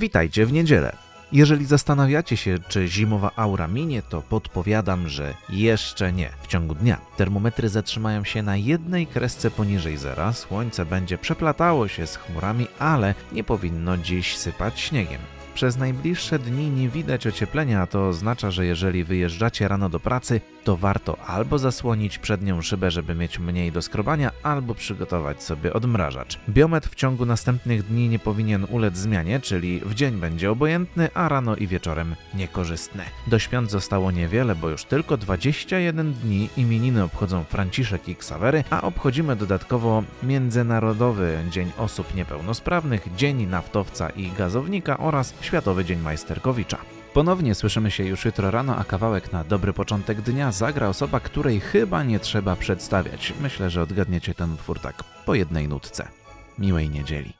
Witajcie w niedzielę. Jeżeli zastanawiacie się, czy zimowa aura minie, to podpowiadam, że jeszcze nie. W ciągu dnia termometry zatrzymają się na jednej kresce poniżej zera, słońce będzie przeplatało się z chmurami, ale nie powinno dziś sypać śniegiem. Przez najbliższe dni nie widać ocieplenia, a to oznacza, że jeżeli wyjeżdżacie rano do pracy, to warto albo zasłonić przednią szybę, żeby mieć mniej do skrobania, albo przygotować sobie odmrażacz. Biometr w ciągu następnych dni nie powinien ulec zmianie, czyli w dzień będzie obojętny, a rano i wieczorem niekorzystny. Do świąt zostało niewiele, bo już tylko 21 dni imieniny obchodzą Franciszek i Ksawery, a obchodzimy dodatkowo Międzynarodowy Dzień Osób Niepełnosprawnych, Dzień Naftowca i Gazownika oraz Światowy Dzień Majsterkowicza. Ponownie słyszymy się już jutro rano, a kawałek na dobry początek dnia zagra osoba, której chyba nie trzeba przedstawiać. Myślę, że odgadniecie ten utwór tak po jednej nutce. Miłej niedzieli.